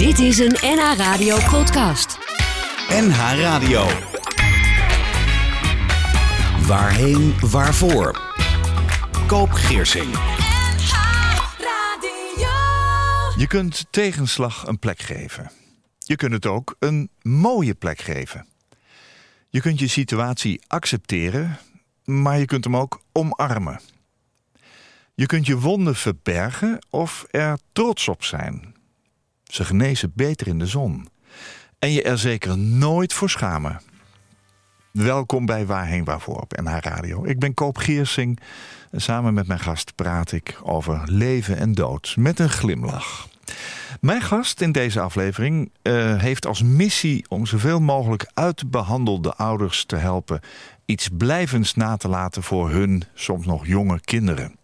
Dit is een NH Radio podcast. NH Radio. Waarheen, waarvoor? Koop Geersing. Je kunt tegenslag een plek geven. Je kunt het ook een mooie plek geven. Je kunt je situatie accepteren, maar je kunt hem ook omarmen. Je kunt je wonden verbergen of er trots op zijn. Ze genezen beter in de zon. En je er zeker nooit voor schamen. Welkom bij Waarheen Waarvoor op NH Radio. Ik ben Koop Geersing en samen met mijn gast praat ik over leven en dood met een glimlach. Mijn gast in deze aflevering uh, heeft als missie om zoveel mogelijk uitbehandelde ouders te helpen iets blijvends na te laten voor hun soms nog jonge kinderen.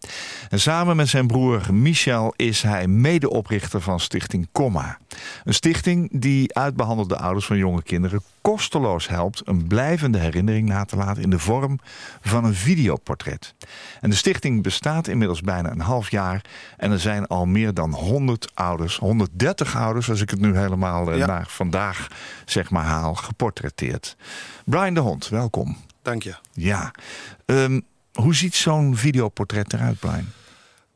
En samen met zijn broer Michel is hij medeoprichter van Stichting Comma. Een stichting die uitbehandelde ouders van jonge kinderen kosteloos helpt een blijvende herinnering na te laten in de vorm van een videoportret. En de stichting bestaat inmiddels bijna een half jaar en er zijn al meer dan 100 ouders, 130 ouders, als ik het nu helemaal eh, naar vandaag zeg maar haal, geportretteerd. Brian de Hond, welkom. Dank je. Ja. Um, hoe ziet zo'n videoportret eruit, Brian?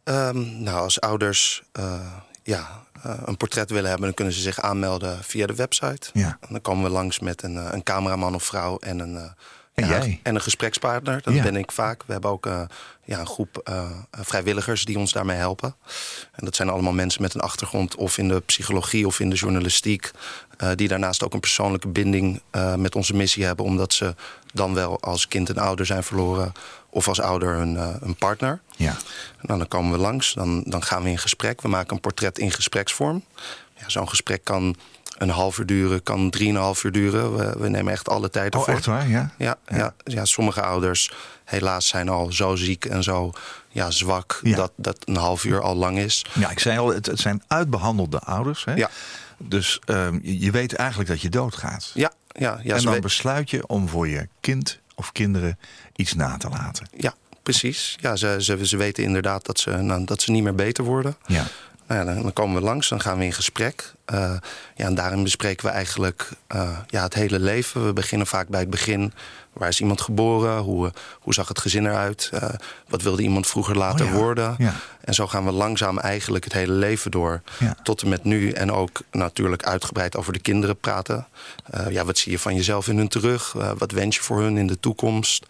Um, nou, als ouders uh, ja, uh, een portret willen hebben, dan kunnen ze zich aanmelden via de website. Ja. En dan komen we langs met een, uh, een cameraman of vrouw en een, en, ja, jij? en een gesprekspartner. Dat ja. ben ik vaak. We hebben ook ja, een groep vrijwilligers die ons daarmee helpen. En dat zijn allemaal mensen met een achtergrond of in de psychologie of in de journalistiek. die daarnaast ook een persoonlijke binding met onze missie hebben, omdat ze dan wel als kind een ouder zijn verloren of als ouder een, een partner. Ja. Nou, dan komen we langs, dan, dan gaan we in gesprek. We maken een portret in gespreksvorm. Ja, Zo'n gesprek kan een half uur duren, kan drieënhalf uur duren. We, we nemen echt alle tijd ervoor. Oh, echt waar? Ja? Ja, ja. ja, ja sommige ouders helaas zijn al zo ziek en zo ja, zwak... Ja. Dat, dat een half uur al lang is. Ja, ik zei al, het, het zijn uitbehandelde ouders. Hè? Ja. Dus um, je weet eigenlijk dat je doodgaat. Ja, ja, ja, en dan besluit je om voor je kind of kinderen iets na te laten. Ja, precies. Ja, ze, ze, ze weten inderdaad dat ze, nou, dat ze niet meer beter worden. Ja. Nou ja, dan, dan, komen we langs, dan gaan we in gesprek. Uh, ja, en daarin bespreken we eigenlijk uh, ja, het hele leven. We beginnen vaak bij het begin. Waar is iemand geboren? Hoe, hoe zag het gezin eruit? Uh, wat wilde iemand vroeger later oh ja. worden? Ja. En zo gaan we langzaam eigenlijk het hele leven door. Ja. Tot en met nu. En ook natuurlijk uitgebreid over de kinderen praten. Ja, wat zie je van jezelf in hun terug? Wat wens je voor hun in de toekomst?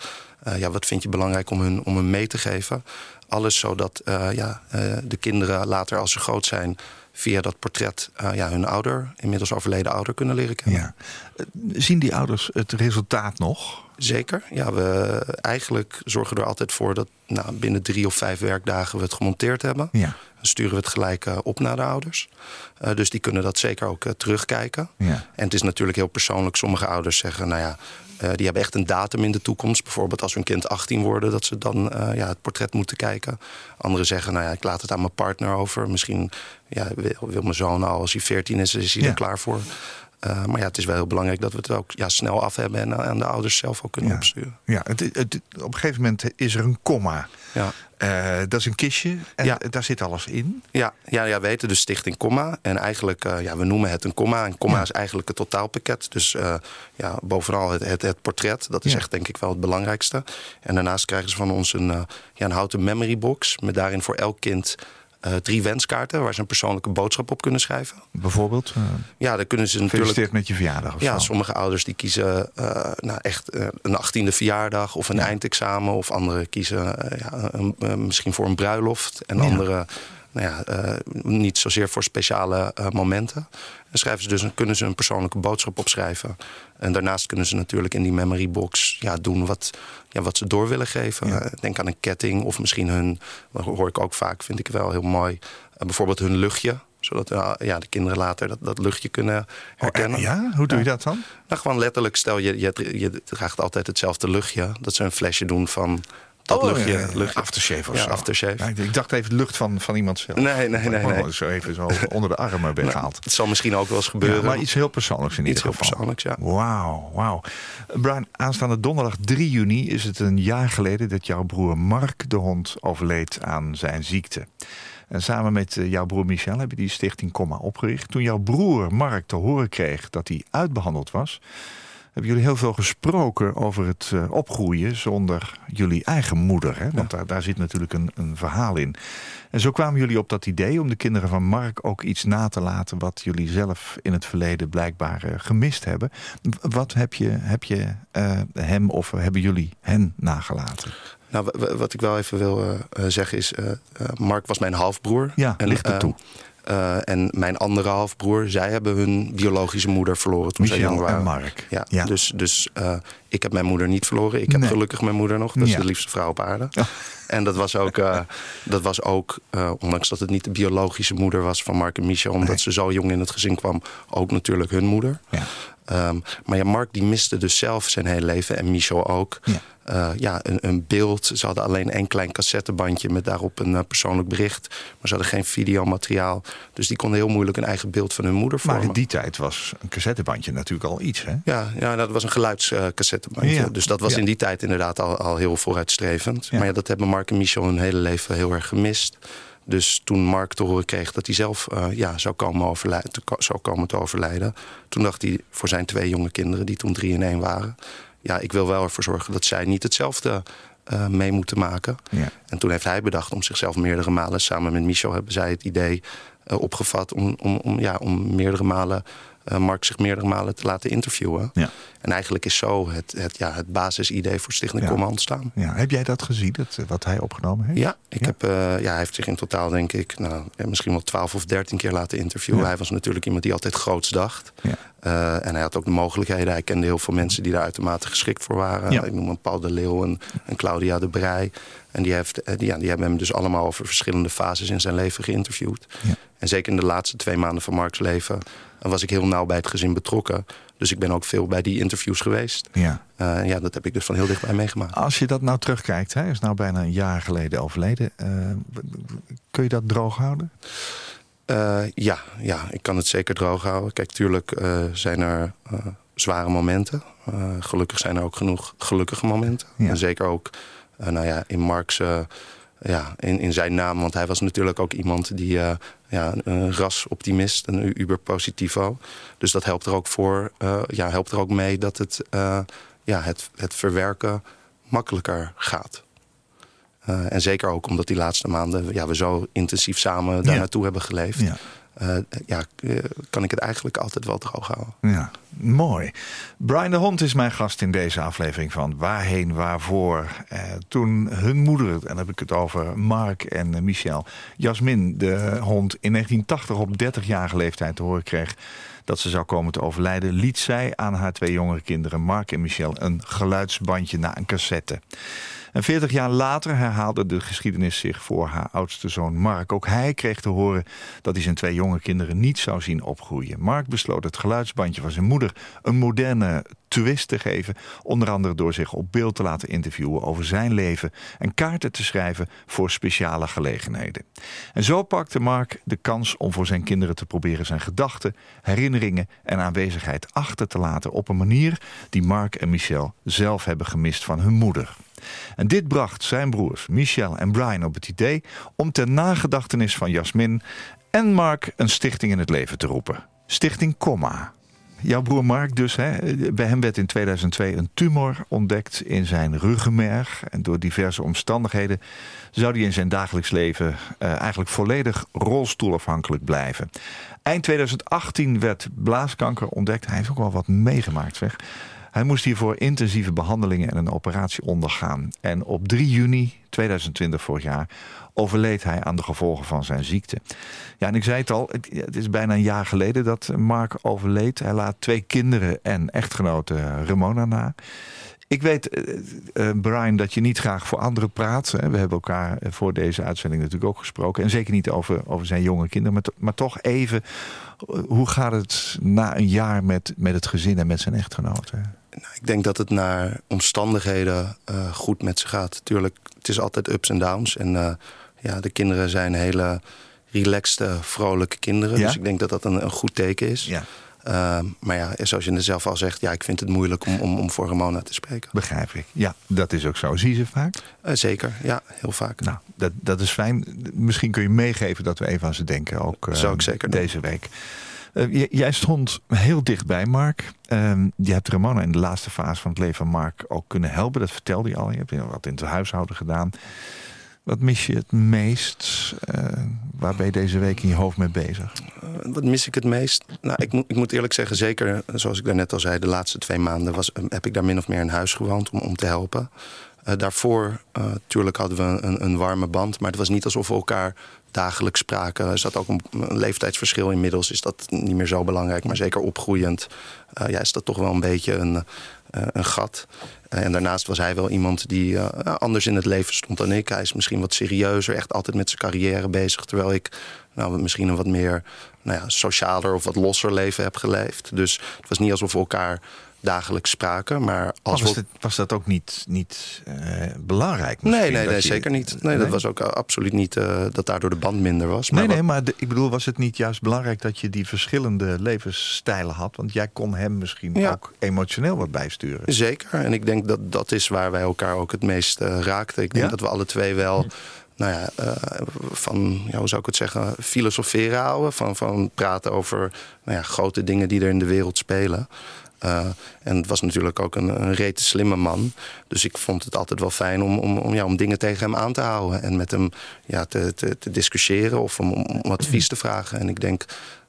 Ja, wat vind je belangrijk om hun, om hun mee te geven? Alles zodat ja, de kinderen later als ze groot zijn via dat portret uh, ja, hun ouder, inmiddels overleden ouder, kunnen leren kennen. Ja. Zien die ouders het resultaat nog? Zeker. Ja, we eigenlijk zorgen er altijd voor dat nou, binnen drie of vijf werkdagen we het gemonteerd hebben. Ja. Sturen we het gelijk uh, op naar de ouders. Uh, dus die kunnen dat zeker ook uh, terugkijken. Ja. En het is natuurlijk heel persoonlijk. Sommige ouders zeggen, nou ja, uh, die hebben echt een datum in de toekomst. Bijvoorbeeld als hun kind 18 worden, dat ze dan uh, ja, het portret moeten kijken. Anderen zeggen, nou ja, ik laat het aan mijn partner over. Misschien ja, wil, wil mijn zoon al, als hij 14 is, is hij Ja. er klaar voor. Uh, maar ja, het is wel heel belangrijk dat we het ook ja, snel af hebben... en aan de ouders zelf ook kunnen Ja. opsturen. Ja, het, het, op een gegeven moment is er een komma. Ja. Uh, dat is een kistje en Ja. daar zit alles in. Ja, ja, ja, we heten dus Stichting Comma. En eigenlijk, uh, ja, we noemen het een comma. En comma Ja. is eigenlijk het totaalpakket. Dus uh, ja, bovenal het, het, het portret. Dat is Ja. echt denk ik wel het belangrijkste. En daarnaast krijgen ze van ons een, ja, een houten memory box. Met daarin voor elk kind uh, drie wenskaarten... waar ze een persoonlijke boodschap op kunnen schrijven. Bijvoorbeeld, uh, Ja, dan kunnen ze natuurlijk... gefeliciteerd met je verjaardag of Ja, zo. sommige ouders die kiezen uh, nou echt een achttiende verjaardag of een Ja. eindexamen. Of anderen kiezen ja, een, misschien voor een bruiloft. En Ja. anderen nou ja, uh, niet zozeer voor speciale uh, momenten. Dan schrijven ze dus, kunnen ze een persoonlijke boodschap opschrijven. En daarnaast kunnen ze natuurlijk in die memory box ja, doen wat, ja, wat ze door willen geven. Ja. Uh, denk aan een ketting of misschien hun, dat hoor ik ook vaak, vind ik wel heel mooi. Bijvoorbeeld hun luchtje zodat ja, de kinderen later dat, dat luchtje kunnen herkennen. Oh, ja? Hoe doe je dat dan? Nou, gewoon letterlijk, stel je, je, je draagt altijd hetzelfde luchtje. Dat ze een flesje doen van dat Oh, luchtje. luchtje. Aftershave of Ja, zo. aftershave. Ja, ik- dacht even lucht van, van iemand zelf. Nee, nee, nee, nee. Zo even zo onder de armen weggehaald. Het zal misschien ook wel eens Ja, gebeuren. maar iets heel persoonlijks in Iets ieder heel geval. persoonlijks, ja. Wauw, wauw. Brian, aanstaande donderdag 3 juni is het een jaar geleden dat jouw broer Mark de hond overleed aan zijn ziekte. En samen met eh, jouw broer Michel heb je die stichting Comma opgericht. Toen jouw broer Mark te horen kreeg dat hij uitbehandeld was hebben jullie heel veel gesproken over het uh, opgroeien zonder jullie eigen moeder. Hè? Want daar, daar zit natuurlijk een, een verhaal in. En zo kwamen jullie op dat idee om de kinderen van Mark ook iets na te laten wat jullie zelf in het verleden blijkbaar uh, gemist hebben. Wat heb je, heb je uh, hem of hebben jullie hen nagelaten? Nou, wat ik wel even wil zeggen is, Mark was mijn halfbroer. Ja, en, ligt er toe. Uh, en mijn andere halfbroer, zij hebben hun biologische moeder verloren toen Michel zij jong waren. En Mark. Ja, ja. Dus, dus uh, ik heb mijn moeder niet verloren. Ik heb Nee. gelukkig mijn moeder nog. Dat is de liefste vrouw op aarde. Ja. En dat was ook, uh, dat was ook ondanks dat het niet de biologische moeder was van Mark en Michel, omdat Nee. ze zo jong in het gezin kwam, ook natuurlijk hun moeder. Um, maar ja, Mark die miste dus zelf zijn hele leven en Michel ook. Ja. Uh, ja, een, een, beeld. Ze hadden alleen één klein cassettebandje met daarop een uh, persoonlijk bericht. Maar ze hadden geen videomateriaal. Dus die konden heel moeilijk een eigen beeld van hun moeder vormen. Maar in die tijd was een cassettebandje natuurlijk al iets, hè? Ja, ja dat was een geluidscassettebandje. Ja. Dus dat was Ja. in die tijd inderdaad al, al heel vooruitstrevend. Ja. Maar ja, dat hebben Mark en Michel hun hele leven heel erg gemist. Dus toen Mark te horen kreeg dat hij zelf uh, ja, zou, komen overlijden, zou komen te overlijden... toen dacht hij voor zijn twee jonge kinderen, die toen drie in één waren... ja, ik wil wel ervoor zorgen dat zij niet hetzelfde uh, mee moeten maken. Ja. En toen heeft hij bedacht om zichzelf meerdere malen... samen met Michel hebben zij het idee uh, opgevat om, om, om, ja, om meerdere malen... Uh, Mark zich meerdere malen te laten interviewen. Ja. En eigenlijk is zo het, het, ja, het basisidee voor Stichting Ja. Ontstaan. Ja. Heb jij dat gezien, dat, eh, wat hij opgenomen heeft? Ja, ik Ja. Heb, uh, ja, hij heeft zich in totaal denk ik nou, misschien wel 12 of 13 keer laten interviewen. Hij was natuurlijk iemand die altijd groots dacht. Uh, en hij had ook de mogelijkheden. Hij kende heel veel mensen die daar uitermate geschikt voor waren. Ja. Ik noem een Paul de Leeuw en, en Claudia de Brij. En die, heeft, die, ja, die hebben hem dus allemaal over verschillende fases in zijn leven geïnterviewd. Ja. En zeker in de laatste twee maanden van Marks leven was ik heel nauw bij het gezin betrokken. Dus ik ben ook veel bij die interviews geweest. Ja. Uh, ja, dat heb ik dus van heel dichtbij meegemaakt. Als je dat nou terugkijkt, hij is nou bijna een jaar geleden overleden. Uh, kun je dat droog houden? Uh, ja, ja, ik kan het zeker droog houden. Kijk, tuurlijk uh, zijn er uh, zware momenten. gelukkig zijn er ook genoeg gelukkige momenten. Ja. En zeker ook nou ja, in Marx, ja, in, in zijn naam. Want hij was natuurlijk ook iemand die ja, een rasoptimist, een uber-positivo. Dus dat helpt er ook voor, ja, helpt er ook mee dat het, ja, het, het verwerken makkelijker gaat. Uh, en zeker ook omdat die laatste maanden ja, we zo intensief samen daar Ja. naartoe hebben geleefd. Ja. Uh, ja, uh, kan ik het eigenlijk altijd wel droog houden. Ja, mooi. Brian de Hond is mijn gast in deze aflevering van Waarheen, Waarvoor. Eh, toen hun moeder, en dan heb ik het over Mark en Michel, Jasmin de hond in 1980 op 30-jarige leeftijd te horen kreeg dat ze zou komen te overlijden, liet zij aan haar twee jongere kinderen, Mark en Michel, een geluidsbandje na een cassette. En 40 jaar later herhaalde de geschiedenis zich voor haar oudste zoon Mark. Ook hij kreeg te horen dat hij zijn twee jonge kinderen niet zou zien opgroeien. Mark besloot het geluidsbandje van zijn moeder een moderne twist te geven. Onder andere door zich op beeld te laten interviewen over zijn leven en kaarten te schrijven voor speciale gelegenheden. En zo pakte Mark de kans om voor zijn kinderen te proberen zijn gedachten, herinneringen en aanwezigheid achter te laten op een manier die Mark en Michel zelf hebben gemist van hun moeder. En dit bracht zijn broers Michel en Brian op het idee om ter nagedachtenis van Jasmin en Mark een stichting in het leven te roepen. Stichting Comma. Jouw broer Mark dus, hè, bij hem werd in 2002 een tumor ontdekt in zijn ruggenmerg. En door diverse omstandigheden zou hij in zijn dagelijks leven uh, eigenlijk volledig rolstoelafhankelijk blijven. Eind 2018 werd blaaskanker ontdekt. Hij heeft ook wel wat meegemaakt, zeg. Hij moest hiervoor intensieve behandelingen en een operatie ondergaan. En op 3 juni 2020 vorig jaar overleed hij aan de gevolgen van zijn ziekte. Ja, en ik zei het al, het is bijna een jaar geleden dat Mark overleed. Hij laat twee kinderen en echtgenote Ramona na. Ik weet, uh, Brian, dat je niet graag voor anderen praat. We hebben elkaar voor deze uitzending natuurlijk ook gesproken. En zeker niet over, over zijn jonge kinderen. Maar, maar toch even, hoe gaat het na een jaar met, met het gezin en met zijn echtgenoten? Nou, ik denk dat het naar omstandigheden uh, goed met ze gaat. Tuurlijk, het is altijd ups en downs. En uh, ja, de kinderen zijn hele relaxte, vrolijke kinderen. Ja? Dus ik denk dat dat een, een goed teken is. Ja. Ehm, maar ja, zoals je zelf al zegt, ja, ik vind het moeilijk om, om, om voor Ramona te spreken. Begrijp ik. Ja, dat is ook zo. Zie je ze vaak? Uh, zeker, ja, heel vaak. Nou, dat, dat is fijn. Misschien kun je meegeven dat we even aan ze denken, ook uh, Zou ik zeker deze week. Uh, jij stond heel dichtbij, Mark. Uh, je hebt Ramona in de laatste fase van het leven van Mark ook kunnen helpen. Dat vertelde je al. Je hebt wat in het huishouden gedaan. Wat mis je het meest? Uh, waar ben je deze week in je hoofd mee bezig? Uh, wat mis ik het meest? Nou, ik, moet, ik moet eerlijk zeggen, zeker zoals ik daarnet al zei... de laatste twee maanden was, heb ik daar min of meer in huis gewoond om, om te helpen. Uh, daarvoor, natuurlijk hadden we een, een, warme band... maar het was niet alsof we elkaar dagelijks spraken. Er zat ook een, een leeftijdsverschil inmiddels. Is dat niet meer zo belangrijk, maar zeker opgroeiend... ja, is dat toch wel een beetje een, een gat. En daarnaast was hij wel iemand die uh, anders in het leven stond dan ik. Hij is misschien wat serieuzer, echt altijd met zijn carrière bezig. Terwijl ik nou, misschien een wat meer nou ja, socialer of wat losser leven heb geleefd. Dus het was niet alsof we elkaar dagelijks spraken. Maar als was, het, was dat ook niet, niet uh, belangrijk? Nee, nee, nee zeker niet. Nee, nee, dat was ook absoluut niet uh, dat daardoor de band minder was. Maar nee, nee, maar de, ik bedoel, was het niet juist belangrijk dat je die verschillende levensstijlen had? Want jij kon hem misschien ja. ook emotioneel wat bijsturen. Zeker. En ik denk dat dat is waar wij elkaar ook het meest uh, raakten. Ik denk ja? dat we alle twee wel nou ja, uh, van, ja, hoe zou ik het zeggen, filosoferen houden. Van, van praten over nou ja, grote dingen die er in de wereld spelen. Uh, en het was natuurlijk ook een, een rete slimme man. Dus ik vond het altijd wel fijn om, om, om, ja, om dingen tegen hem aan te houden. En met hem ja, te, te, te discussiëren of om, om advies te vragen. En ik denk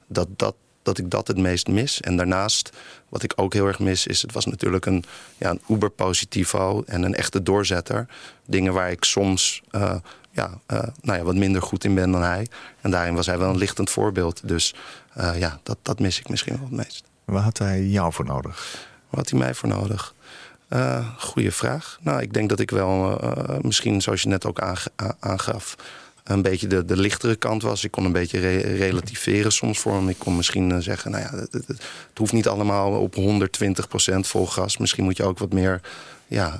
dat, dat, dat ik dat het meest mis. En daarnaast, wat ik ook heel erg mis, is... het was natuurlijk een, ja, een uber-positivo en een echte doorzetter. Dingen waar ik soms... Uh, ja, uh, nou ja, wat minder goed in ben dan hij. En daarin was hij wel een lichtend voorbeeld. Dus ja, dat, dat mis ik misschien wel het meest. Waar had hij jou voor nodig? Waar had hij mij voor nodig? Uh, goeie vraag. Nou, ik denk dat ik wel, uh, misschien zoals je net ook aangaf, een beetje de, de lichtere kant was. Ik kon een beetje re relativeren soms voor hem. Ik kon misschien uh, zeggen, nou ja, het, het, hoeft niet allemaal op 120% vol gas. Misschien moet je ook wat meer, ja,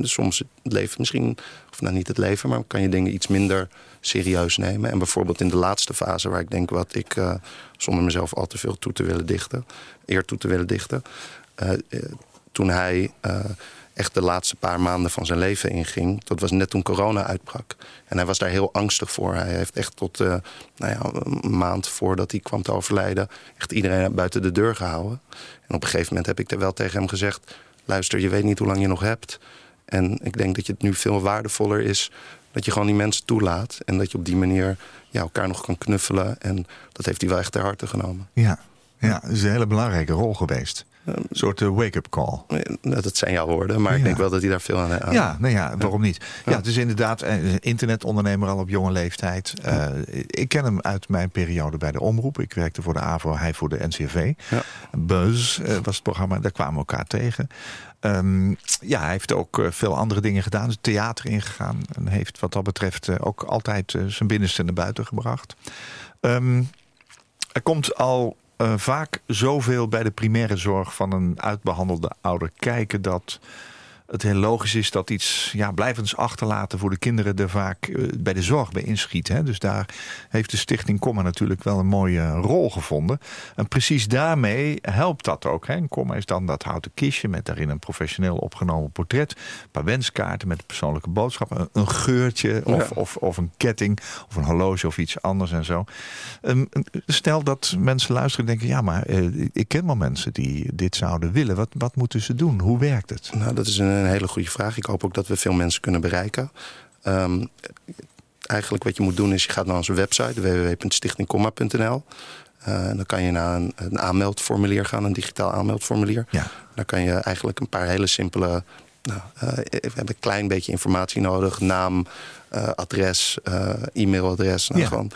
soms het leven misschien, of nou niet het leven, maar kan je dingen iets minder serieus nemen. En bijvoorbeeld in de laatste fase, waar ik denk wat ik, uh, zonder mezelf al te veel toe te willen dichten, eer toe te willen dichten. Uh, toen hij uh, echt de laatste paar maanden van zijn leven inging, dat was net toen corona uitbrak. En hij was daar heel angstig voor. Hij heeft echt tot nou ja, een maand voordat hij kwam te overlijden, echt iedereen buiten de deur gehouden. En op een gegeven moment heb ik er wel tegen hem gezegd: luister, je weet niet hoe lang je nog hebt. En ik denk dat het nu veel waardevoller is dat je gewoon die mensen toelaat. En dat je op die manier elkaar nog kan knuffelen. En dat heeft hij wel echt ter harte genomen. Ja, ja dat is een hele belangrijke rol geweest. Een soort uh, wake-up call. Dat zijn jouw woorden, maar ja. ik denk wel dat hij daar veel aan... heeft. Ja, nou ja, waarom niet? Ja, het is inderdaad een internetondernemer al op jonge leeftijd. Uh, ik ken hem uit mijn periode bij de Omroep. Ik werkte voor de AVO, hij voor de NCRV. Ja. Buzz uh, was het programma, daar kwamen we elkaar tegen. Um, ja, hij heeft ook veel andere dingen gedaan. Het theater ingegaan. En heeft wat dat betreft ook altijd zijn binnenste naar buiten gebracht. Um, er komt al vaak zoveel bij de primaire zorg van een uitbehandelde ouder kijken dat het heel logisch is dat iets ja, blijvends achterlaten voor de kinderen er vaak bij de zorg bij inschiet. Hè. Dus daar heeft de Stichting Komma natuurlijk wel een mooie rol gevonden. En precies daarmee helpt dat ook. Hè. Komma is dan dat houten kistje met daarin een professioneel opgenomen portret. Een paar wenskaarten met persoonlijke boodschappen. Een, een geurtje of, ja. of, of een ketting of een horloge of iets anders en zo. Um, stel dat mensen luisteren en denken, ja maar uh, ik ken wel mensen die dit zouden willen. Wat, wat moeten ze doen? Hoe werkt het? Nou, dat is een een hele goede vraag. Ik hoop ook dat we veel mensen kunnen bereiken. Um, eigenlijk wat je moet doen is, je gaat naar onze website www.stichtingkomma.nl. Uh, dan kan je naar een, een, aanmeldformulier gaan, een digitaal aanmeldformulier. Ja. Dan kan je eigenlijk een paar hele simpele... Nou, uh, we hebben een klein beetje informatie nodig. Naam, uh, adres, e-mailadres. Nou, ja. Gewoon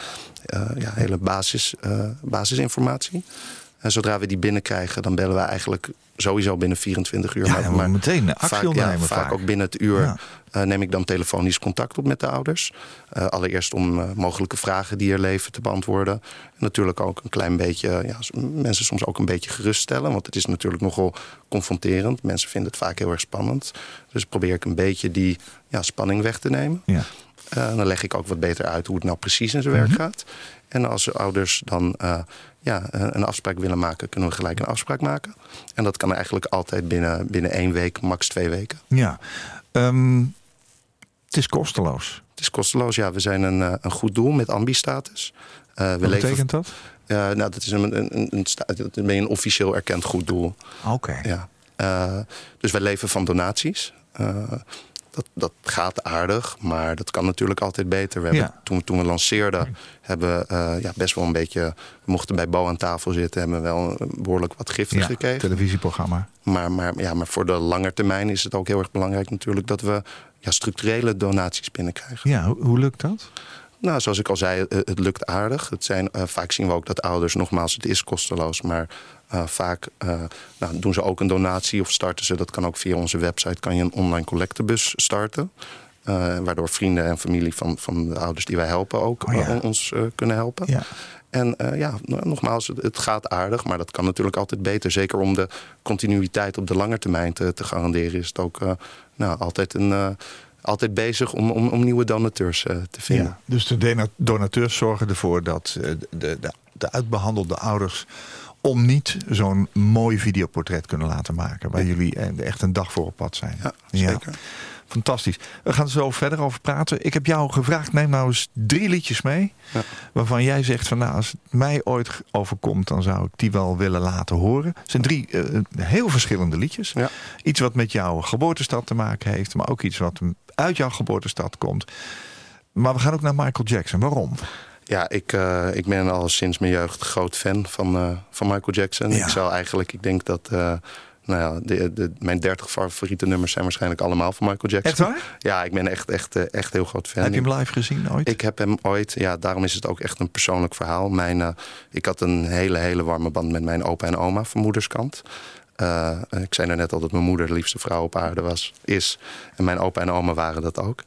ja, hele basis, basisinformatie. En zodra we die binnenkrijgen, dan bellen we eigenlijk sowieso binnen 24 uur. Ja, maar, maar meteen actie vaak, ondernemen. Ja, vaak, vaak, ook binnen het uur ja. uh, neem ik dan telefonisch contact op met de ouders. Uh, allereerst om uh, mogelijke vragen die er leven te beantwoorden. En natuurlijk ook een klein beetje, ja, mensen soms ook een beetje geruststellen. Want het is natuurlijk nogal confronterend. Mensen vinden het vaak heel erg spannend. Dus probeer ik een beetje die ja, spanning weg te nemen. Ja. dan leg ik ook wat beter uit hoe het nou precies in zijn mm -hmm. werk gaat. En als ouders dan ja, een afspraak willen maken, kunnen we gelijk een afspraak maken. En dat kan eigenlijk altijd binnen, binnen één week, max twee weken. Ja, ehm, het is kosteloos. Het is kosteloos, ja. We zijn een, een goed doel met ambi-status. Uh, Wat betekent dat? Uh, nou, dat is een, een, een, een, een officieel erkend goed doel. Oké. Ja. Uh, dus wij leven van donaties. Uh, dat, dat gaat aardig, maar dat kan natuurlijk altijd beter. We hebben, toen, toen we lanceerden, hebben we uh, ja, best wel een beetje... We mochten bij Bo aan tafel zitten, hebben we wel behoorlijk wat giften Ja, gekregen. televisieprogramma. Maar, maar, ja, maar voor de lange termijn is het ook heel erg belangrijk natuurlijk... dat we ja, structurele donaties binnenkrijgen. Ja, hoe, hoe lukt dat? Nou, zoals ik al zei, eh, het lukt aardig. Het zijn, uh, vaak zien we ook dat ouders, nogmaals, het is kosteloos... maar uh, vaak uh, nou, doen ze ook een donatie of starten ze... dat kan ook via onze website, kan je een online collectebus starten... Uh, waardoor vrienden en familie van, van de ouders die wij helpen ook Oh ja. ons kunnen helpen. Ja. En ja, nogmaals, het, gaat aardig, maar dat kan natuurlijk altijd beter. Zeker om de continuïteit op de lange termijn te, te garanderen... is het ook nou, altijd een altijd bezig om, om, om nieuwe donateurs uh, te vinden. Ja, dus de donateurs zorgen ervoor dat uh, de, de, de uitbehandelde ouders om niet zo'n mooi videoportret kunnen laten maken. Waar ja. jullie echt een dag voor op pad zijn. Ja, zeker. Ja. Fantastisch. We gaan er zo verder over praten. Ik heb jou gevraagd, neem nou eens drie liedjes mee. Ja. Waarvan jij zegt van nou, als het mij ooit overkomt, dan zou ik die wel willen laten horen. Het zijn drie uh, heel verschillende liedjes. Ja. Iets wat met jouw geboortestad te maken heeft, maar ook iets wat uit jouw geboortestad komt. Maar we gaan ook naar Michael Jackson. Waarom? Ja, ik, uh, ik ben al sinds mijn jeugd groot fan van, uh, van Michael Jackson. Ja. Ik zou eigenlijk, ik denk dat... Uh, nou ja, de, de, mijn 30 favoriete nummers zijn waarschijnlijk allemaal van Michael Jackson. Echt waar? Ja, ik ben echt, echt, echt heel groot fan. Heb je hem live gezien ooit? Ik heb hem ooit, ja, daarom is het ook echt een persoonlijk verhaal. Mijn, uh, ik had een hele, hele warme band met mijn opa en oma van moederskant. Uh, ik zei net al dat mijn moeder de liefste vrouw op aarde was, is. En mijn opa en oma waren dat ook.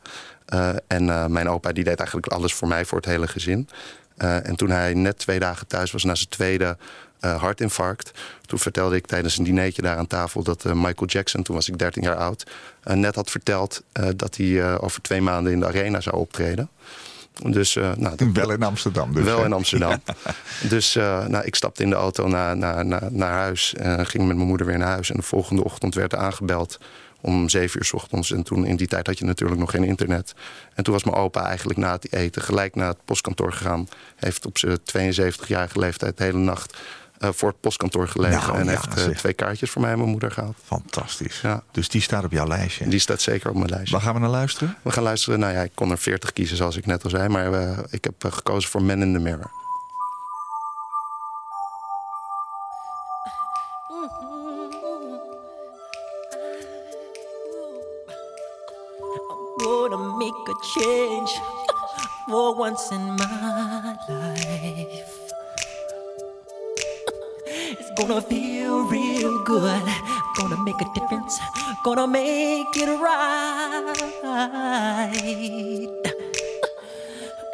Uh, en uh, mijn opa die deed eigenlijk alles voor mij, voor het hele gezin. Uh, en toen hij net twee dagen thuis was na zijn tweede uh, hartinfarct... toen vertelde ik tijdens een dinertje daar aan tafel... dat uh, Michael Jackson, toen was ik 13 jaar oud... uh, net had verteld dat hij over twee maanden in de arena zou optreden. Dus, nou, dat, wel in Amsterdam dus. Wel hè? in Amsterdam. dus nou, ik stapte in de auto naar, naar, naar, naar huis... en ging met mijn moeder weer naar huis. En de volgende ochtend werd er aangebeld om zeven uur s ochtends. En toen in die tijd had je natuurlijk nog geen internet. En toen was mijn opa eigenlijk na het eten gelijk naar het postkantoor gegaan. Heeft op zijn 72-jarige leeftijd de hele nacht uh, voor het postkantoor gelegen. Nou, en ja, heeft uh, zeg. twee kaartjes voor mij en mijn moeder gehaald. Fantastisch. Ja. Dus die staat op jouw lijstje. Die staat zeker op mijn lijstje. Waar gaan we naar luisteren? We gaan luisteren. Nou ja, ik kon er 40 kiezen zoals ik net al zei. Maar uh, ik heb gekozen voor Men in the Mirror. Change for once in my life. It's gonna feel real good. Gonna make a difference. Gonna make it right.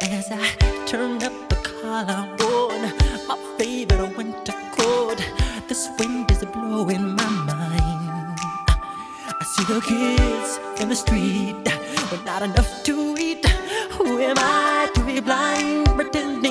As I turn up the collar on my favorite winter coat, this wind is blowing my mind. I see the kids in the street with not enough to eat. Who am I to be blind, pretending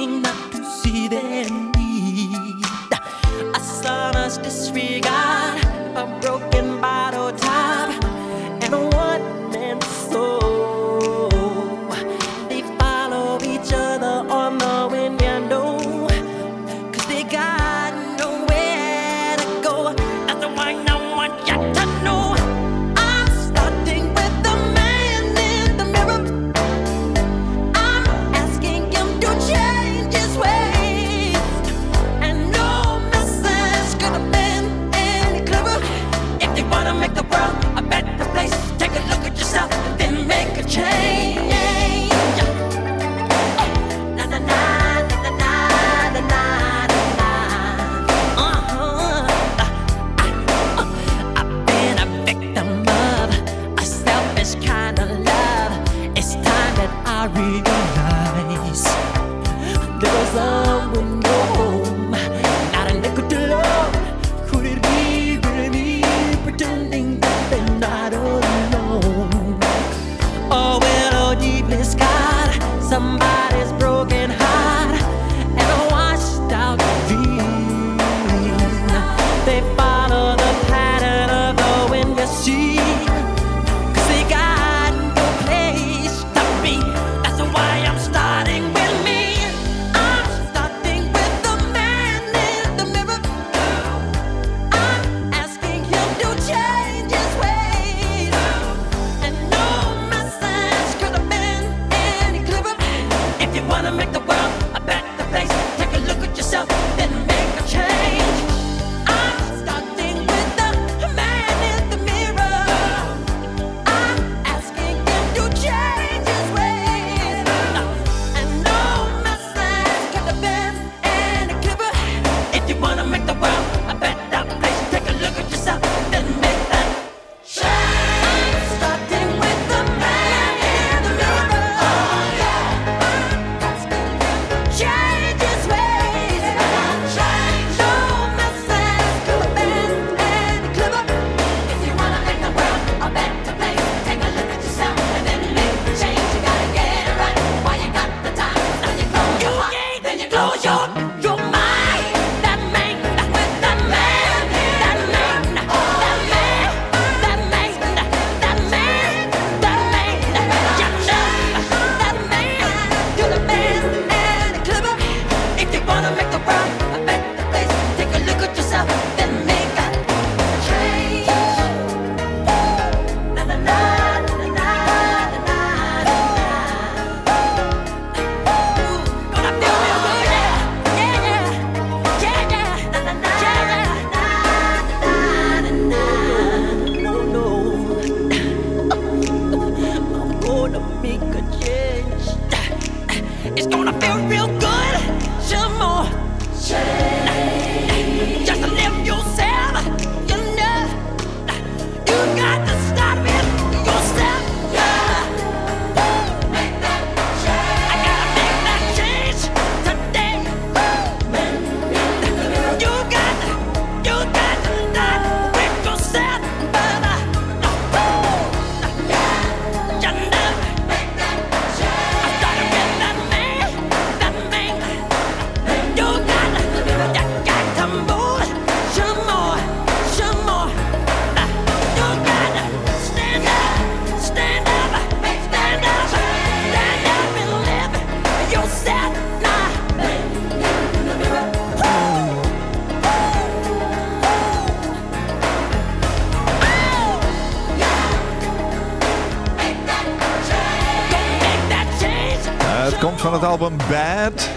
van het album Bad.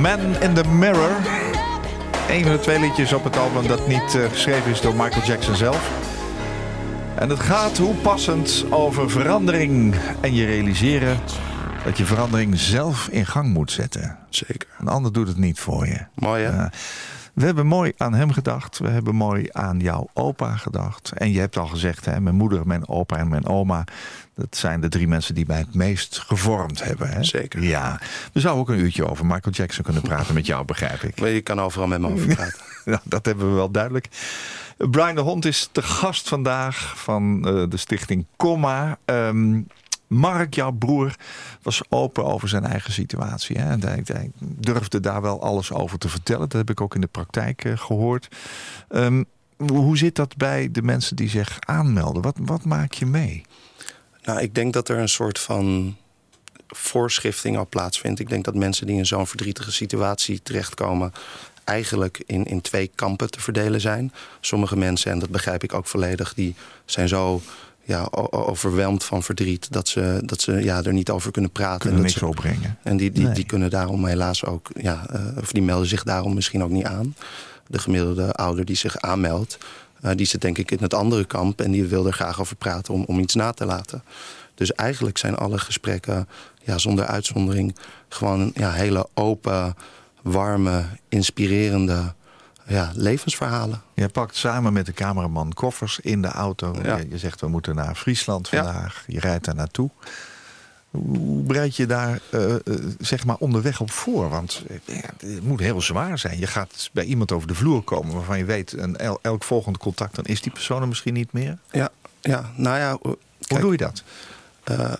Man in the Mirror. Een van de twee liedjes op het album dat niet uh, geschreven is door Michael Jackson zelf. En het gaat hoe passend over verandering. En je realiseren dat je verandering zelf in gang moet zetten. Zeker. Een ander doet het niet voor je. Mooi hè? Uh, we hebben mooi aan hem gedacht. We hebben mooi aan jouw opa gedacht. En je hebt al gezegd, hè, mijn moeder, mijn opa en mijn oma. Dat zijn de drie mensen die mij het meest gevormd hebben. Hè? Zeker. Ja. We zouden ook een uurtje over Michael Jackson kunnen praten met jou, begrijp ik. Je kan overal met me over praten. dat hebben we wel duidelijk. Brian de Hond is de gast vandaag van uh, de stichting Comma. Um, Mark, jouw broer, was open over zijn eigen situatie. Hè? Hij, durfde daar wel alles over te vertellen. Dat heb ik ook in de praktijk uh, gehoord. Um, hoe zit dat bij de mensen die zich aanmelden? Wat, wat maak je mee? Nou, ik denk dat er een soort van voorschrifting al plaatsvindt. Ik denk dat mensen die in zo'n verdrietige situatie terechtkomen eigenlijk in, in twee kampen te verdelen zijn. Sommige mensen, en dat begrijp ik ook volledig, die zijn zo ja, overweldigd van verdriet dat ze, dat ze ja, er niet over kunnen praten. Kunnen en niks ze, opbrengen. En die, die, die kunnen daarom helaas ook, ja, uh, of die melden zich daarom misschien ook niet aan. De gemiddelde ouder die zich aanmeldt, uh, die zit denk ik in het andere kamp en die wil er graag over praten om, om iets na te laten. Dus eigenlijk zijn alle gesprekken ja, zonder uitzondering gewoon ja, hele open, warme, inspirerende ja, levensverhalen. Je pakt samen met de cameraman koffers in de auto. Ja. Je, je, zegt we moeten naar Friesland vandaag. Ja. Je rijdt daar naartoe. Hoe bereid je daar uh, zeg maar onderweg op voor? Want ja, het moet heel zwaar zijn. Je gaat bij iemand over de vloer komen waarvan je weet... een el elk volgend contact, dan is die persoon er misschien niet meer. Ja, ja nou ja... Kijk, Hoe doe je dat? Uh,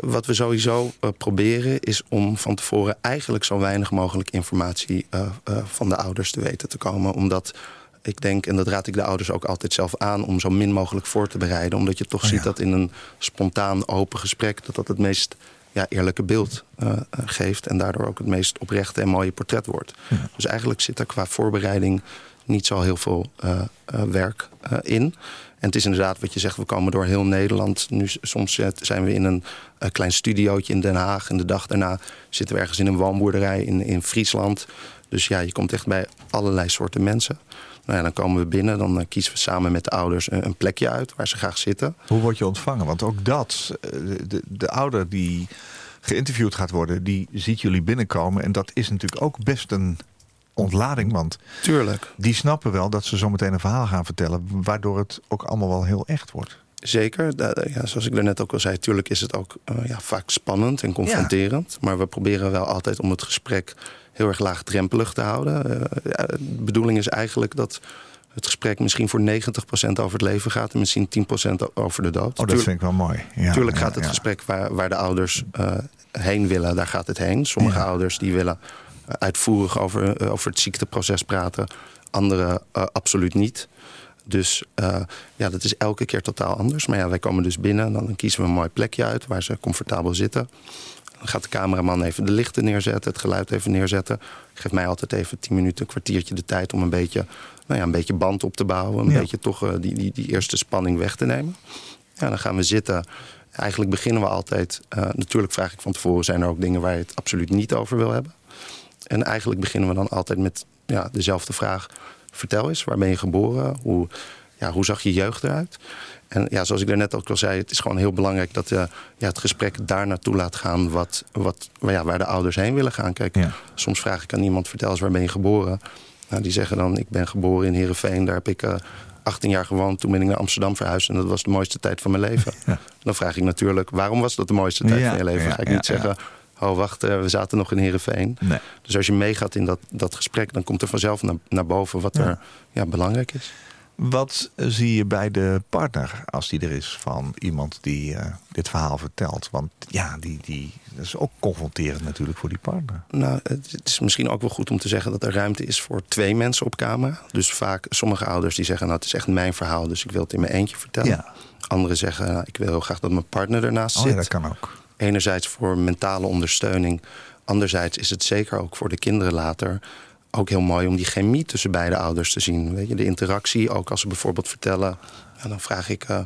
wat we sowieso uh, proberen is om van tevoren eigenlijk zo weinig mogelijk informatie uh, van de ouders te weten te komen. Omdat ik denk, en dat raad ik de ouders ook altijd zelf aan... om zo min mogelijk voor te bereiden. Omdat je toch Oh, ziet ja. dat in een spontaan, open gesprek... dat dat het meest ja, eerlijke beeld eh, eh, geeft... en daardoor ook het meest oprechte en mooie portret wordt. Dus eigenlijk zit er qua voorbereiding niet zo heel veel eh, eh, werk eh, in. En het is inderdaad wat je zegt, we komen door heel Nederland. Nu soms eh, zijn we in een eh, klein studiootje in Den Haag... en de dag daarna zitten we ergens in een woonboerderij in, in Friesland... Dus ja, je komt echt bij allerlei soorten mensen. Nou ja, dan komen we binnen, dan eh, kiezen we samen met de ouders een, plekje uit waar ze graag zitten. Hoe word je ontvangen? Want ook dat, de, de ouder die geïnterviewd gaat worden, die ziet jullie binnenkomen. En dat is natuurlijk ook best een ontlading. Want Tuurlijk. die snappen wel dat ze zometeen een verhaal gaan vertellen. Waardoor het ook allemaal wel heel echt wordt. Zeker. Ja, zoals ik daarnet ook al zei, tuurlijk is het ook eh, ja, vaak spannend en confronterend. Maar we proberen wel altijd om het gesprek heel erg laagdrempelig te houden. Eh, ja, de bedoeling is eigenlijk dat het gesprek misschien voor 90% over het leven gaat en misschien 10% over de dood. Oh, dat Tuurlijk- vind ik wel mooi. Ja, Tuurlijk ja, gaat het gesprek waar, waar de ouders eh, heen willen, daar gaat het heen. Sommige ouders die willen uitvoerig over, eh, over het ziekteproces praten. Andere eh, absoluut niet. Dus eh, ja, dat is elke keer totaal anders. Maar ja, wij komen dus binnen en dan kiezen we een mooi plekje uit waar ze comfortabel zitten. Dan gaat de cameraman even de lichten neerzetten, het geluid even neerzetten. Geeft mij altijd even tien minuten, een kwartiertje de tijd om een beetje, nou ja, een beetje band op te bouwen. Een Ja. beetje toch die, die, die eerste spanning weg te nemen. Ja, dan gaan we zitten. Eigenlijk beginnen we altijd. natuurlijk vraag ik van tevoren: zijn er ook dingen waar je het absoluut niet over wil hebben? En eigenlijk beginnen we dan altijd met ja, dezelfde vraag: vertel eens, waar ben je geboren? Hoe, ja, hoe zag je jeugd eruit? En ja, zoals ik daarnet ook al zei, het is gewoon heel belangrijk dat eh, ja, het gesprek daar naartoe laat gaan wat, wat, waar, ja, waar de ouders heen willen gaan. Kijk, Ja. soms vraag ik aan iemand: vertel eens, waar ben je geboren? Nou, die zeggen dan: ik ben geboren in Heerenveen, daar heb ik. eh, 18 jaar gewoond, toen ben ik naar Amsterdam verhuisd en dat was de mooiste tijd van mijn leven. Dan vraag ik natuurlijk, waarom was dat de mooiste tijd Ja, van je leven? Ga ik niet zeggen, oh wacht, eh, we zaten nog in Heerenveen. Nee. Dus als je meegaat in dat, dat gesprek, dan komt er vanzelf naar, naar boven wat Ja. er ja, belangrijk is. Wat zie je bij de partner als die er is van iemand die eh, dit verhaal vertelt? Want ja, die, die, dat is ook confronterend natuurlijk voor die partner. Nou, het het is misschien ook wel goed om te zeggen dat er ruimte is voor twee mensen op camera. Dus vaak sommige ouders die zeggen, nou het is echt mijn verhaal, dus ik wil het in mijn eentje vertellen. Ja. Anderen zeggen, nou, ik wil heel graag dat mijn partner ernaast Oh zit. ja, dat kan ook. Enerzijds voor mentale ondersteuning. Anderzijds is het zeker ook voor de kinderen later ook heel mooi om die chemie tussen beide ouders te zien. Weet je, de interactie, ook als ze bijvoorbeeld vertellen. En dan vraag ik, eh,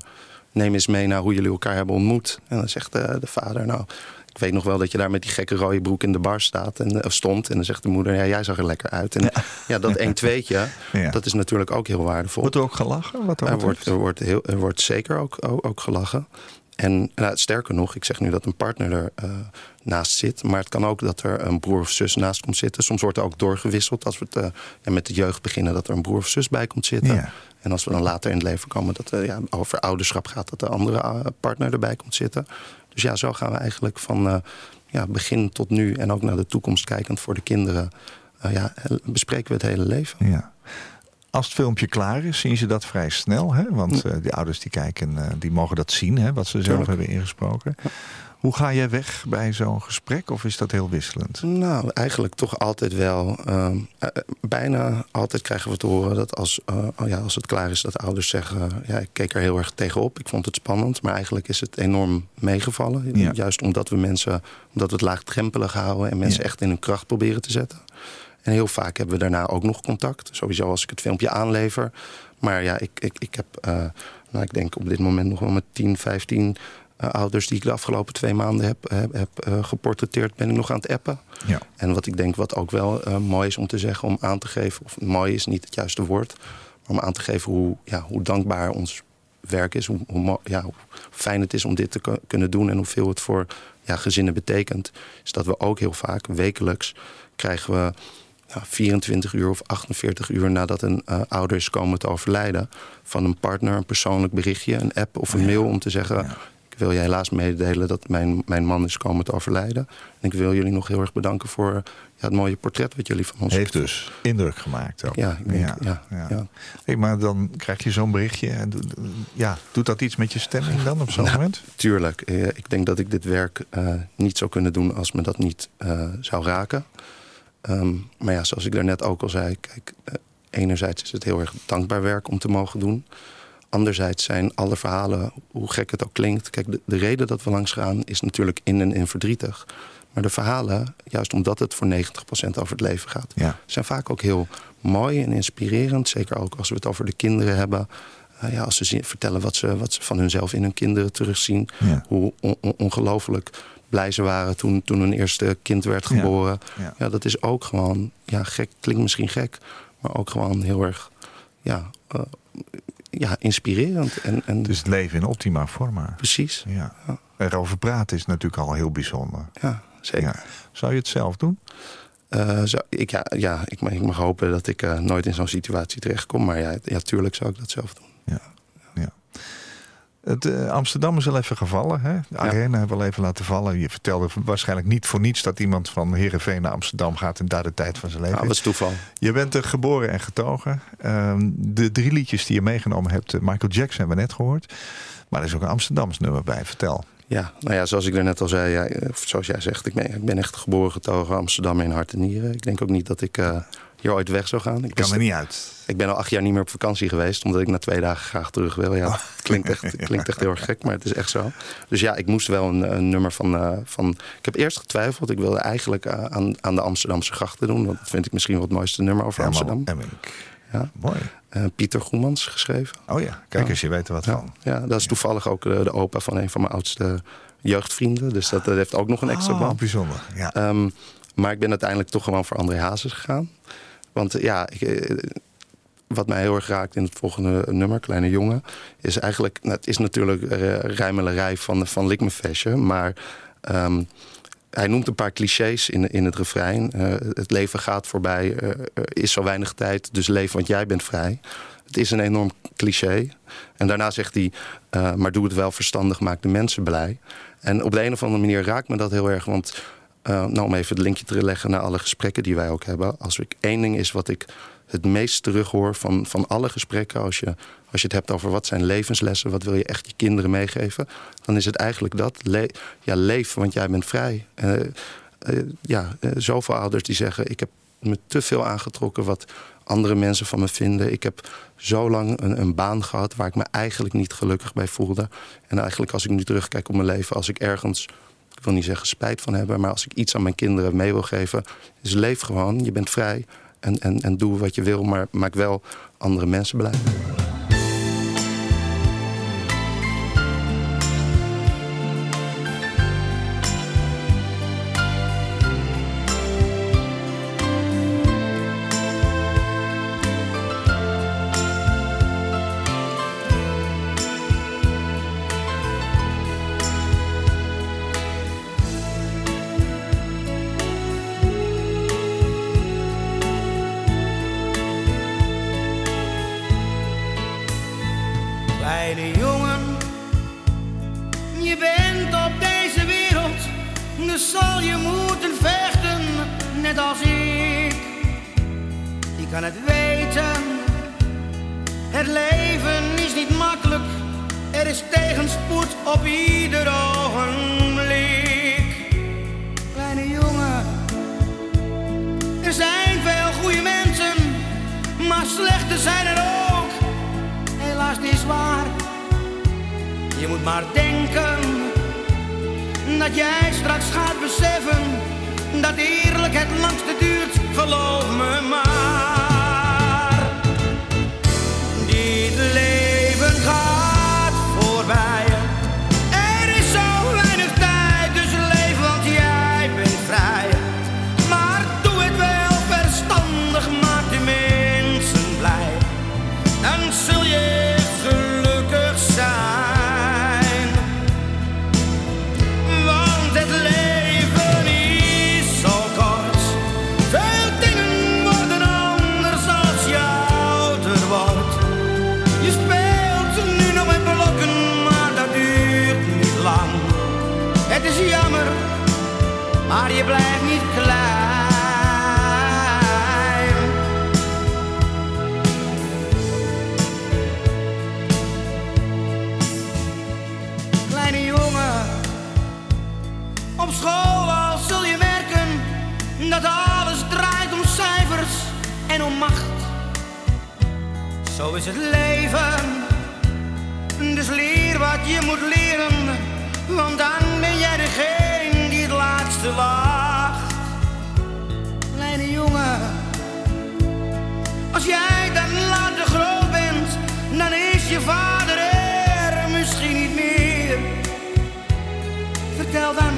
neem eens mee naar hoe jullie elkaar hebben ontmoet. En dan zegt eh, de vader, nou, ik weet nog wel dat je daar met die gekke rode broek in de bar staat en, eh, stond. En dan zegt de moeder, ja, jij zag er lekker uit. En ja, dat 1 tweetje, Ja. dat is natuurlijk ook heel waardevol. Wordt er ook gelachen? Wat Er wordt, er, wordt heel, er wordt zeker ook, ook, ook gelachen. En nou, sterker nog, ik zeg nu dat een partner er eh, naast zit. Maar het kan ook dat er een broer of zus naast komt zitten. Soms wordt er ook doorgewisseld als we het, eh, ja, met de jeugd beginnen... dat er een broer of zus bij komt zitten. Ja. En als we dan later in het leven komen dat er ja, over ouderschap gaat... dat de andere partner erbij komt zitten. Dus ja, zo gaan we eigenlijk van ja, begin tot nu... en ook naar de toekomst kijkend voor de kinderen... ja, bespreken we het hele leven. Ja. Als het filmpje klaar is, zien ze dat vrij snel. Hè? Want eh, die ouders die kijken, eh, die mogen dat zien, hè, wat ze zelf Tuurlijk. hebben ingesproken. Hoe ga jij weg bij zo'n gesprek? Of is dat heel wisselend? Nou, eigenlijk toch altijd wel. ehm, eh, bijna altijd krijgen we te horen dat als, oh ja, als het klaar is, dat ouders zeggen: Ja, ik keek er heel erg tegenop. Ik vond het spannend. Maar eigenlijk is het enorm meegevallen. Ja. Juist omdat we mensen, omdat we het laagdrempelig houden en mensen Ja. echt in hun kracht proberen te zetten. En heel vaak hebben we daarna ook nog contact. Sowieso als ik het filmpje aanlever. Maar ja, ik, ik, ik heb, eh, nou, ik denk op dit moment nog wel met 10, 15 eh, ouders die ik de afgelopen twee maanden heb, heb, heb eh, geportretteerd, ben ik nog aan het appen. Ja. En wat ik denk wat ook wel mooi is om te zeggen, om aan te geven, of mooi is niet het juiste woord, maar om aan te geven hoe, ja, hoe dankbaar ons werk is, hoe, hoe, ja, hoe fijn het is om dit te ku- kunnen doen en hoeveel het voor ja, gezinnen betekent, is dat we ook heel vaak wekelijks krijgen we 24 uur of 48 uur nadat een eh, ouder is komen te overlijden, van een partner een persoonlijk berichtje, een app of een mail om te zeggen. Ja. Ik wil je helaas mededelen dat mijn, mijn man is komen te overlijden. En ik wil jullie nog heel erg bedanken voor ja, het mooie portret wat jullie van ons Heeft dus indruk gemaakt ook. Ja, ik denk, ja, ja. Hey, maar dan krijg je zo'n berichtje. En ja, doet dat iets met je stemming dan op zo'n Nou, moment? Tuurlijk. Eh, Ik denk dat ik dit werk eh, niet zou kunnen doen als me dat niet zou raken. Ehm, maar ja, zoals ik daarnet ook al zei, kijk, eh, enerzijds is het heel erg dankbaar werk om te mogen doen. Anderzijds zijn alle verhalen, hoe gek het ook klinkt... Kijk, de, de reden dat we langs gaan is natuurlijk in en in verdrietig. Maar de verhalen, juist omdat het voor 90% over het leven gaat... Ja. zijn vaak ook heel mooi en inspirerend. Zeker ook als we het over de kinderen hebben. Uh, ja, als ze zien, vertellen wat ze, wat ze van hunzelf in hun kinderen terugzien. Ja. Hoe on, on, ongelooflijk blij ze waren toen, toen hun eerste kind werd geboren. Ja. Dat is ook gewoon, ja, gek, klinkt misschien gek... maar ook gewoon heel erg ja, uh, ja, inspirerend. En, en Dus het leven in optima forma. Precies. Ja. Erover praten is natuurlijk al heel bijzonder. Ja, zeker. Zou je het zelf doen? Uh, zo, ik, ja, ja ik, ik, mag hopen dat ik uh, nooit in zo'n situatie terechtkom. Maar ja, ja, tuurlijk zou ik dat zelf doen. Ja. Het, uh, Amsterdam is al even gevallen. Hè? De arena hebben we al even laten vallen. Je vertelde waarschijnlijk niet voor niets dat iemand van Heerenveen naar Amsterdam gaat en daar de tijd van zijn leven. Ja, dat is toeval. Je bent er geboren en getogen. Uh, de drie liedjes die je meegenomen hebt, Michael Jackson hebben we net gehoord. Maar er is ook een Amsterdams nummer bij. Vertel. Ja, nou ja, zoals ik er net al zei, ja, zoals jij zegt, ik ben, ik ben echt geboren getogen Amsterdam in hart en nieren. Ik denk ook niet dat ik uh, hier ooit weg zou gaan. Ik kan er niet uit. Ik ben al acht jaar niet meer op vakantie geweest, omdat ik na twee dagen graag terug wil. Ja, het klinkt echt, het klinkt echt heel erg gek, maar het is echt zo. Dus ja, ik moest wel een, een nummer van, uh, van. Ik heb eerst getwijfeld. Ik wilde eigenlijk uh, aan, aan de Amsterdamse grachten doen, want dat vind ik misschien wel het mooiste nummer over Amsterdam. Ja, mooi. Uh, Pieter Goemans geschreven. Oh ja, kijk eens, je weet er wat ja. van. Ja, dat is toevallig ook de, de, opa van een van mijn oudste jeugdvrienden. Dus dat, dat heeft ook nog een extra oh, band. bijzonder, ja. Um, maar ik ben uiteindelijk toch gewoon voor André Hazes gegaan. Want ja, ik, wat mij heel erg raakt in het volgende nummer, Kleine Jongen... is eigenlijk, nou, het is natuurlijk uh, rijmelerij van, van Likmefesje... maar um, hij noemt een paar clichés in, in het refrein. Uh, het leven gaat voorbij, uh, is zo weinig tijd, dus leef want jij bent vrij. Het is een enorm cliché. En daarna zegt hij, maar doe het wel verstandig, maak de mensen blij. En op de een of andere manier raakt me dat heel erg, want... Uh, nou, om even het linkje te leggen naar alle gesprekken die wij ook hebben. Als ik één ding is wat ik het meest terughoor van, van alle gesprekken... Als je, als je het hebt over wat zijn levenslessen... wat wil je echt je kinderen meegeven... dan is het eigenlijk dat. Ja, leef, want jij bent vrij. Uh, uh, ja, zoveel ouders die zeggen... ik heb me te veel aangetrokken wat andere mensen van me vinden. Ik heb zo lang een, een baan gehad... waar ik me eigenlijk niet gelukkig bij voelde. En eigenlijk als ik nu terugkijk op mijn leven... als ik ergens ik wil niet zeggen spijt van hebben... maar als ik iets aan mijn kinderen mee wil geven... is leef gewoon, je bent vrij en, en, en doe wat je wil... maar maak wel andere mensen blij. Het leven. Dus leer wat je moet leren, want dan ben jij degene die het laatste wacht. Kleine jongen, als jij dan later groot bent, dan is je vader er misschien niet meer. Vertel dan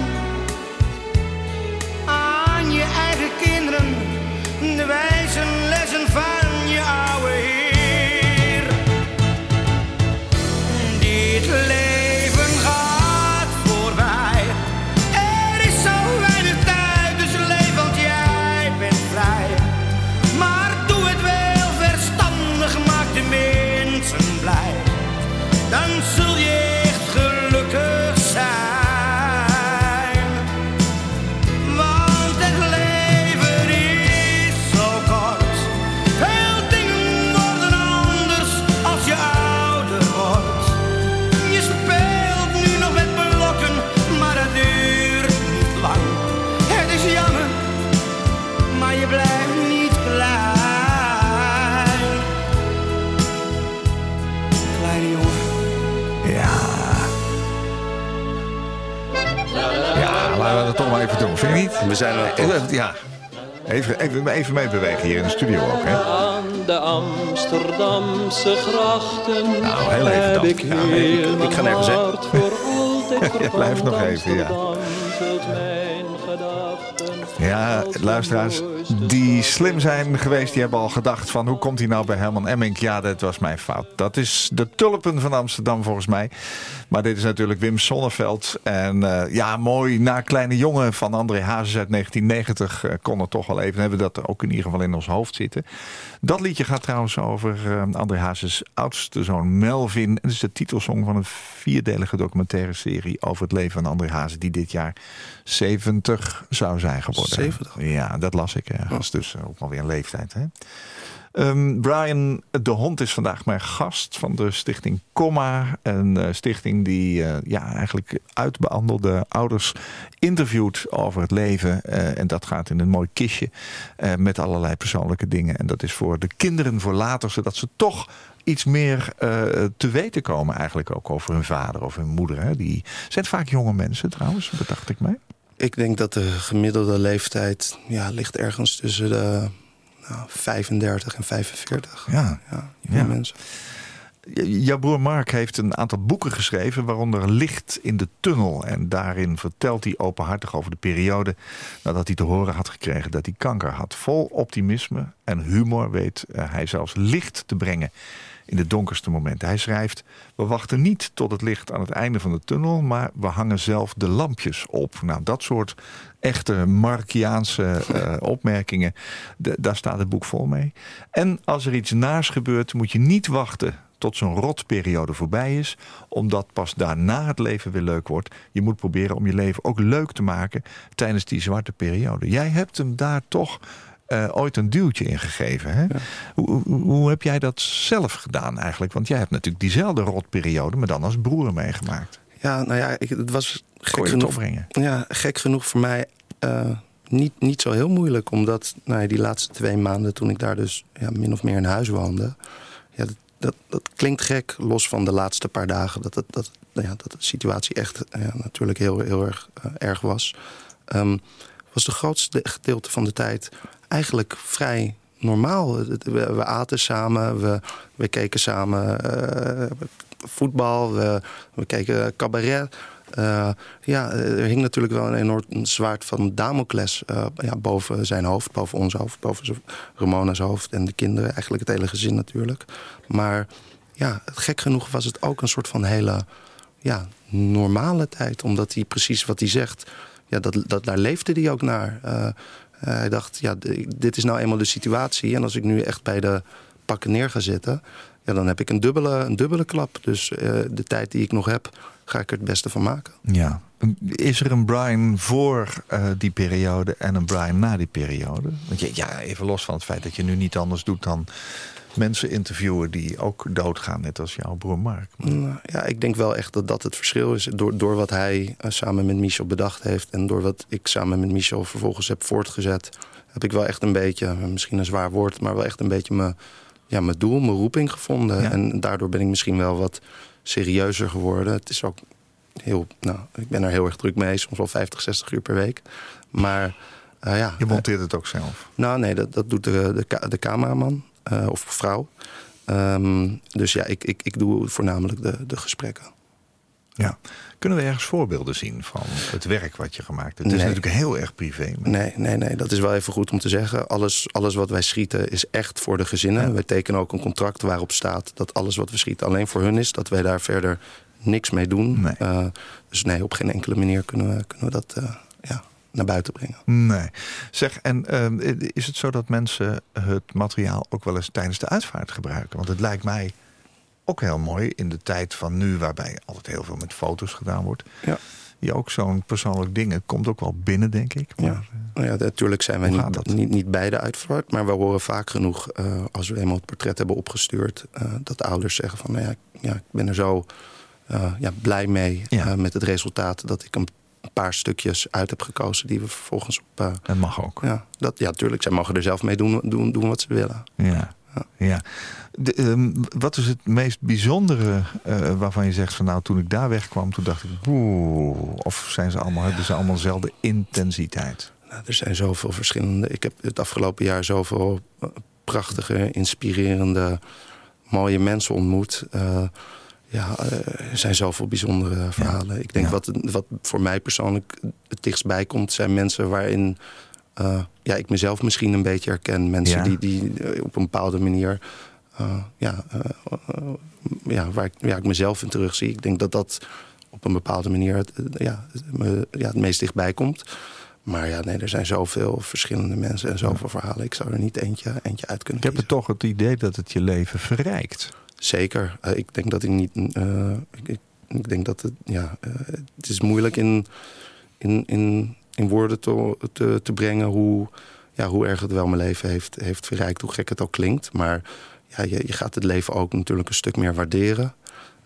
Even, even, even meebewegen hier in de studio ook, hè? Aan de Amsterdamse grachten Nou, heel even dan. ik Ja, ik- ik ga nergens heen. Blijf nog even, ja. Ja, luisteraars die stad. slim zijn geweest, die hebben al gedacht van hoe komt hij nou bij Herman Emmink? Ja, dat was mijn fout. Dat is de tulpen van Amsterdam volgens mij. Maar dit is natuurlijk Wim Sonneveld. En eh, ja, mooi, na Kleine Jongen van André Hazes uit 1990 eh, kon het toch wel even. Hebben we dat ook in ieder geval in ons hoofd zitten. Dat liedje gaat trouwens over eh, André Hazes oudste zoon Melvin. En dat is de titelsong van een vierdelige documentaire serie over het leven van André Hazes. Die dit jaar 70 zou zijn geworden. 70? Ja, dat las ik ergens. Dus eh, ook alweer een leeftijd. Hè? Ehm, Brian de Hond is vandaag mijn gast van de stichting Comma. Een eh, stichting die eh, ja, eigenlijk uitbehandelde ouders interviewt over het leven. En dat gaat in een mooi kistje met allerlei persoonlijke dingen. En dat is voor de kinderen voor later, zodat ze toch iets meer te weten komen eigenlijk ook over hun vader of hun moeder. Hè. Die zijn vaak jonge mensen trouwens, bedacht ik mij. Ik denk dat de gemiddelde leeftijd ja, ligt ergens tussen de nou, 35 en 45. Ja. Ja, Ja. mensen. Jouw broer Mark heeft een aantal boeken geschreven, waaronder Licht in de Tunnel. En daarin vertelt hij openhartig over de periode nadat hij te horen had gekregen dat hij kanker had. Vol optimisme en humor weet eh, hij zelfs licht te brengen in de donkerste momenten. Hij schrijft: We wachten niet tot het licht aan het einde van de tunnel, maar we hangen zelf de lampjes op. Nou, dat soort echte Markiaanse eh, opmerkingen, daar staat het boek vol mee. En als er iets naars gebeurt, moet je niet wachten tot zo'n rotperiode voorbij is, omdat pas daarna het leven weer leuk wordt. Je moet proberen om je leven ook leuk te maken tijdens die zwarte periode. Jij hebt hem daar toch eh, ooit een duwtje in gegeven. Hè? Hoe, hoe, hoe heb jij dat zelf gedaan eigenlijk? Want jij hebt natuurlijk diezelfde rotperiode, maar dan als broer meegemaakt. Ja, nou ja, ik, het was gek het genoeg, opbrengen? ja, gek genoeg voor mij eh, niet, niet zo heel moeilijk. Omdat nou ja, die laatste twee maanden toen ik daar dus ja, min of meer in huis woonde... Ja, dat, dat, dat klinkt gek, los van de laatste paar dagen... dat, het, dat, nou ja, dat de situatie echt eh, ja, natuurlijk heel, heel erg erg was. Ehm, was de grootste gedeelte van de tijd eigenlijk vrij normaal. We, aten samen, we, we keken samen eh, voetbal, we, we keken cabaret. Eh, ja, er hing natuurlijk wel een enorm zwaard van Damocles eh, ja, boven zijn hoofd, boven ons hoofd, boven Ramona's hoofd en de kinderen, eigenlijk het hele gezin natuurlijk. Maar ja, gek genoeg was het ook een soort van hele ja, normale tijd, omdat hij precies wat hij zegt, ja, dat, dat, daar leefde hij ook naar. Hij dacht, ja, dit is nou eenmaal de situatie en als ik nu echt bij de pakken neer ga zitten, ja, dan heb ik een dubbele, een dubbele klap. Dus eh, de tijd die ik nog heb, ga ik er het beste van maken. Ja. Is er een Brian voor eh, die periode en een Brian na die periode? Want je, ja, even los van het feit dat je nu niet anders doet dan mensen interviewen die ook doodgaan, net als jouw broer Mark. Nou, ja, ik denk wel echt dat dat het verschil is. Door, door wat hij eh, samen met Michel bedacht heeft... en door wat ik samen met Michel vervolgens heb voortgezet... heb ik wel echt een beetje, misschien een zwaar woord... maar wel echt een beetje mijn, ja, mijn doel, mijn roeping gevonden. Ja. En daardoor ben ik misschien wel wat serieuzer geworden. Het is ook heel, nou, ik ben er heel erg druk mee, soms wel 50, 60 uur per week. Maar eh, ja, Je monteert het ook zelf. nou, nee, dat, dat doet de, de, de cameraman eh, of vrouw. Ehm, dus ja, ik, ik, ik doe voornamelijk de, de gesprekken. Ja. Kunnen we ergens voorbeelden zien van het werk wat je gemaakt hebt? Het is natuurlijk heel erg privé. maar- Nee, nee, nee, dat is wel even goed om te zeggen. Alles, alles wat wij schieten is echt voor de gezinnen. Ja. Wij tekenen ook een contract waarop staat dat alles wat we schieten alleen voor hun is. Dat wij daar verder niks mee doen. Nee. Eh, dus nee, op geen enkele manier kunnen we, kunnen we dat eh, ja, naar buiten brengen. Nee. Zeg, en ehm, is het zo dat mensen het materiaal ook wel eens tijdens de uitvaart gebruiken? Want het lijkt mij ook heel mooi in de tijd van nu, waarbij altijd heel veel met foto's gedaan wordt. Ja. Je ook zo'n persoonlijk ding. Het komt ook wel binnen, denk ik. Maar, Ja. eh, Nou ja, natuurlijk zijn wij niet, dat? niet, niet bij de uitvaart. Maar we horen vaak genoeg, eh, als we eenmaal het portret hebben opgestuurd... eh, dat de ouders zeggen van, nou ja, ja ik ben er zo eh, ja, blij mee Ja. eh, met het resultaat... dat ik een paar stukjes uit heb gekozen die we vervolgens op... eh, dat mag ook. ja, dat, ja, tuurlijk, zij mogen er zelf mee doen, doen, doen wat ze willen. Ja. ja. De, ehm, wat is het meest bijzondere eh, waarvan je zegt van nou toen ik daar wegkwam toen dacht ik oeh of zijn ze allemaal hebben ze allemaal dezelfde intensiteit? Nou, er zijn zoveel verschillende. Ik heb het afgelopen jaar zoveel prachtige, inspirerende, mooie mensen ontmoet. Eh, ja, eh, er zijn zoveel bijzondere verhalen. Ik denk Ja. wat, wat voor mij persoonlijk het dichtstbij komt, zijn mensen waarin eh, ja, ik mezelf misschien een beetje herken. Mensen Ja. die, die eh, op een bepaalde manier. ja, ja, waar ik, ja, ik mezelf in terugzie. Ik denk dat dat op een bepaalde manier het, ja, me- ja, het meest dichtbij komt. Maar ja, nee, er zijn zoveel verschillende mensen en zoveel verhalen. Ik zou er niet eentje, eentje uit kunnen Ik heb het toch het idee dat het je leven verrijkt. Zeker. Eh, ik denk dat ik niet. eh, ik, denk dat het. Ja, eh, het is moeilijk in, in, in, in woorden te, te, brengen hoe, ja, hoe erg het wel mijn leven heeft, heeft verrijkt. Hoe gek het ook klinkt. Maar ja, je, gaat het leven ook natuurlijk een stuk meer waarderen.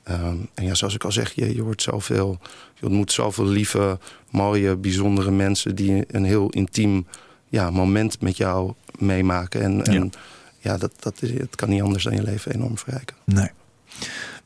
Ehm, en ja, zoals ik al zeg, je, je wordt zoveel. Je ontmoet zoveel lieve, mooie, bijzondere mensen die een heel intiem ja, moment met jou meemaken. En, en. Ja, dat, dat is, het kan niet anders dan je leven enorm verrijken. Nee.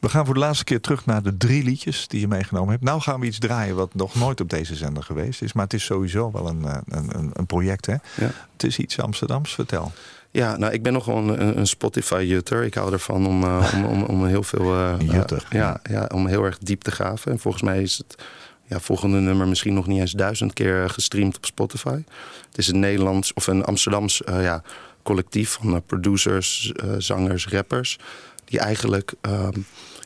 We gaan voor de laatste keer terug naar de drie liedjes die je meegenomen hebt. Nou gaan we iets draaien wat nog nooit op deze zender geweest is. Maar het is sowieso wel een, eh, een, een, project. Hè? Ja. Het is iets Amsterdams. Vertel. Ja, nou, ik ben nog gewoon een, een Spotify-jutter. Ik hou ervan om, eh, om, om, om heel veel... eh, jutter. ja, ja, om heel erg diep te graven. En volgens mij is het ja, volgende nummer misschien nog niet eens duizend keer gestreamd op Spotify. Het is een Nederlands of een Amsterdams ja, collectief van eh, producers, eh, zangers, rappers. Die eigenlijk ehm,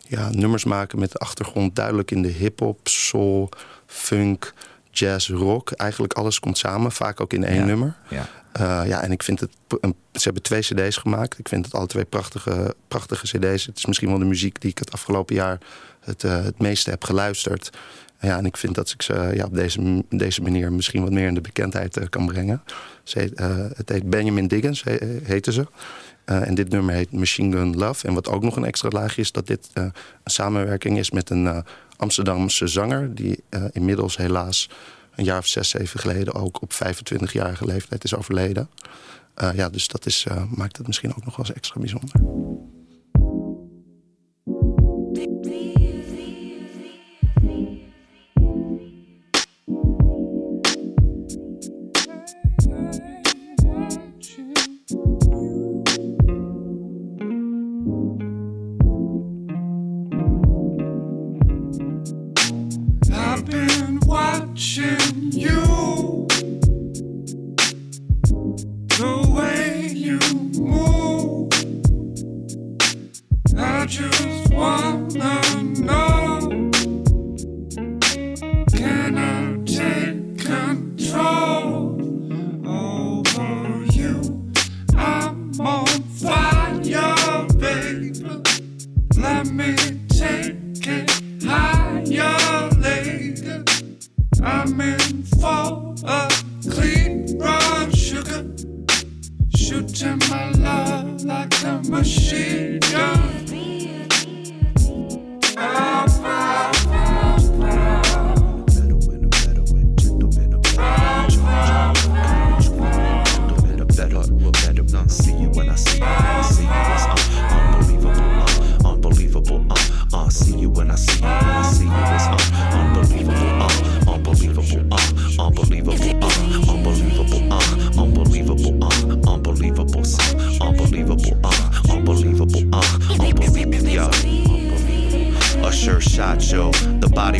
ja, nummers maken met de achtergrond duidelijk in de hip-hop, soul, funk, jazz, rock. Eigenlijk alles komt samen, vaak ook in één Ja. nummer. Ja. Eh, ja, en ik vind het. een- Ze hebben twee CD's gemaakt. Ik vind het alle twee prachtige, prachtige CD's. Het is misschien wel de muziek die ik het afgelopen jaar het, het meeste heb geluisterd. Ja, en ik vind dat ik ze ja, op deze, deze manier misschien wat meer in de bekendheid eh, kan brengen. Ze eh, het heet Benjamin Diggins, he, ze. Eh, en dit nummer heet Machine Gun Love. En wat ook nog een extra laagje is, dat dit eh, een samenwerking is met een eh, Amsterdamse zanger. Die eh, inmiddels helaas een jaar of zes, zeven geleden ook op 25-jarige leeftijd is overleden. Eh, ja, dus dat is, eh, maakt het misschien ook nog wel eens extra bijzonder.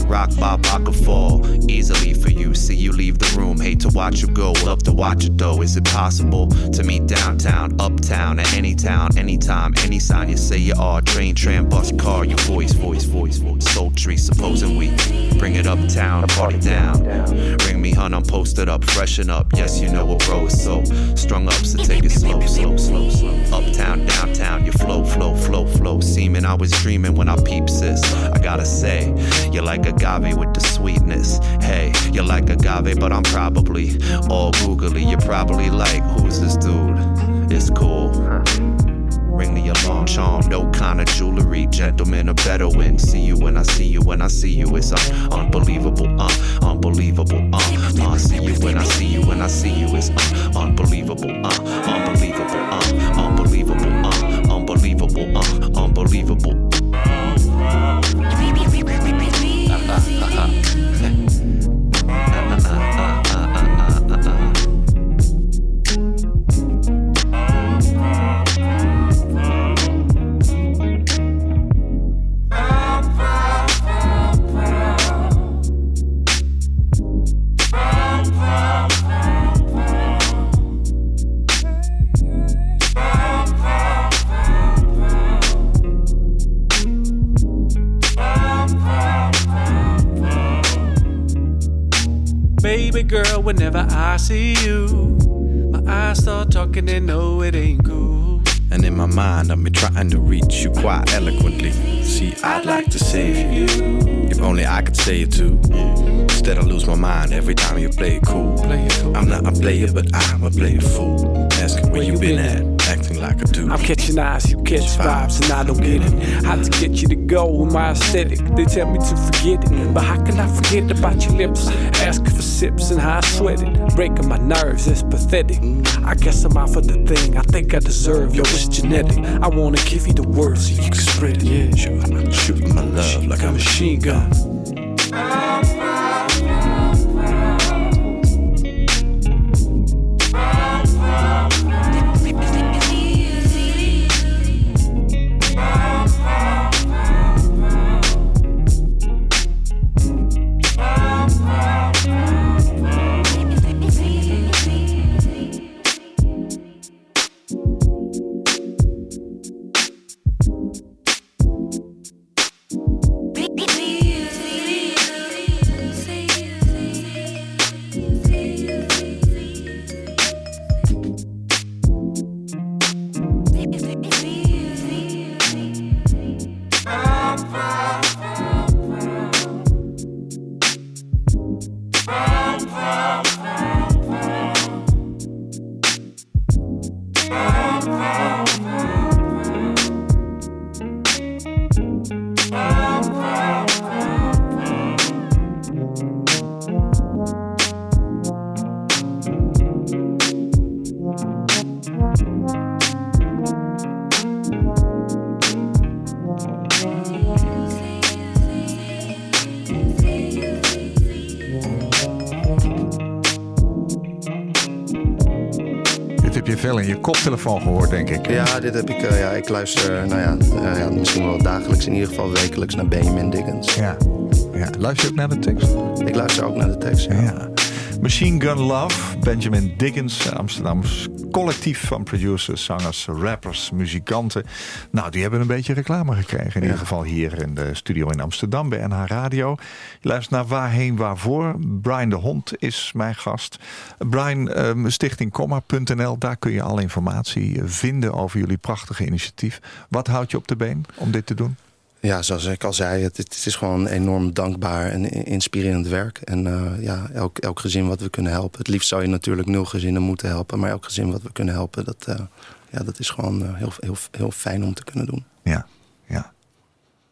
Rock, Bob, I could fall easily for you. See you leave the room, hate to watch you go, love to watch it though. Is it possible to meet downtown, uptown, at any town, anytime, any sign you say you are? Train, tram, bus, car, your voice, voice, voice, voice. Sultry, supposing we bring it uptown, party down. Ring me, hun, I'm posted up, freshen up. Yes, you know what bro is so strung up, so take it slow, slow, slow, slow. Uptown, downtown, you flow, flow, flow, flow. Seeming I was dreaming when I peep sis. I gotta say, you're like agave with the sweetness. Hey, you're like agave, but I'm probably all googly. You're probably like, who's this dude? It's cool. Ring the alarm, charm, no kind of jewelry. Gentlemen, a Bedouin. See you when I see you, when I see you. It's uh, unbelievable, uh, unbelievable, uh. See you when I see you, when I see you. It's unbelievable, uh, unbelievable, uh, unbelievable, unbelievable, unbelievable. Baby girl, whenever I see you, my eyes start talking and know it ain't cool. And in my mind, I've been trying to reach you quite eloquently. See, I'd like to save you, if only I could say it too. Instead, I lose my mind every time you play it cool. Play it cool. I'm not a player, but I'm a player fool. Asking where, you been, at, acting like a dude. I'm catching eyes, you catch vibes, and I don't get it. How to get you to go with my aesthetic? They tell me to forget it, but how can I forget about your lips? Asking for sips and how I sweat it, breaking my nerves, it's pathetic. I guess I'm out for the thing I think I deserve. Yo, it's genetic. I wanna give you the words so you can spread it. Yeah, Shoot, shooting my love like a machine gun. Koptelefoon gehoord, denk ik. Ja, dit heb ik. eh, ja, ik luister, nou ja, eh, ja, misschien wel dagelijks, in ieder geval wekelijks naar Benjamin Dickens. Ja. ja. Luister je ook naar de tekst? Ik luister ook naar de tekst. Ja. Ja. Machine Gun Love, Benjamin Dickens, Amsterdams collectief van producers, zangers, rappers, muzikanten. Nou, die hebben een beetje reclame gekregen. In ieder geval hier in de studio in Amsterdam bij NH Radio. Je luistert naar Waarheen Waarvoor. Brian de Hond is mijn gast. Brian, ehm, stichtingkomma.nl, daar kun je alle informatie vinden over jullie prachtige initiatief. Wat houdt je op de been om dit te doen? Ja, zoals ik al zei, het, het is gewoon enorm dankbaar en inspirerend werk. En eh, ja, elk, elk gezin wat we kunnen helpen. Het liefst zou je natuurlijk nul gezinnen moeten helpen. Maar elk gezin wat we kunnen helpen, dat, eh, ja, dat is gewoon eh, heel, heel, heel fijn om te kunnen doen. Ja, ja.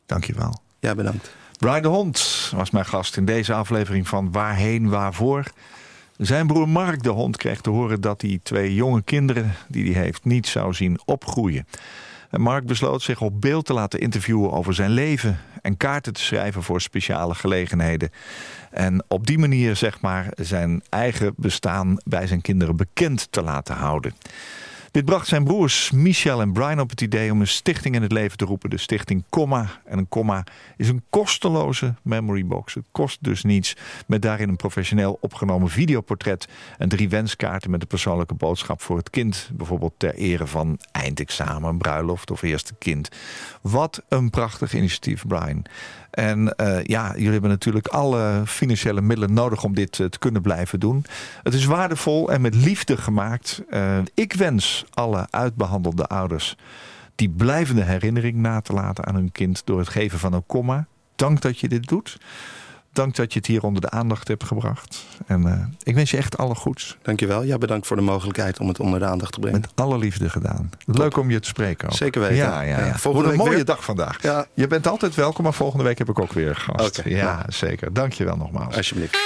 Dankjewel. Ja, bedankt. Brian de Hond was mijn gast in deze aflevering van Waarheen Waarvoor. Zijn broer Mark de Hond kreeg te horen dat hij twee jonge kinderen die hij heeft niet zou zien opgroeien. Mark besloot zich op beeld te laten interviewen over zijn leven en kaarten te schrijven voor speciale gelegenheden. En op die manier zeg maar zijn eigen bestaan bij zijn kinderen bekend te laten houden. Dit bracht zijn broers Michel en Brian op het idee om een stichting in het leven te roepen. De stichting Comma. En een Comma is een kosteloze memory box. Het kost dus niets. Met daarin een professioneel opgenomen videoportret en drie wenskaarten met een persoonlijke boodschap voor het kind. Bijvoorbeeld ter ere van eindexamen, bruiloft of eerste kind. Wat een prachtig initiatief, Brian. En uh, ja, jullie hebben natuurlijk alle financiële middelen nodig om dit uh, te kunnen blijven doen. Het is waardevol en met liefde gemaakt. Uh, ik wens alle uitbehandelde ouders die blijvende herinnering na te laten aan hun kind door het geven van een komma. Dank dat je dit doet. Dank dat je het hier onder de aandacht hebt gebracht. En uh, ik wens je echt alle goeds. Dankjewel. Ja, bedankt voor de mogelijkheid om het onder de aandacht te brengen. Met alle liefde gedaan. Top. Leuk om je te spreken. Ook. Zeker weten. Ja, ja, ja. ja. Volgende een mooie weer... dag vandaag. Ja. Je bent altijd welkom, maar volgende week heb ik ook weer gast. Okay, ja, ja, zeker. Dank je wel nogmaals. Alsjeblieft.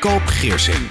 Koop Geersing.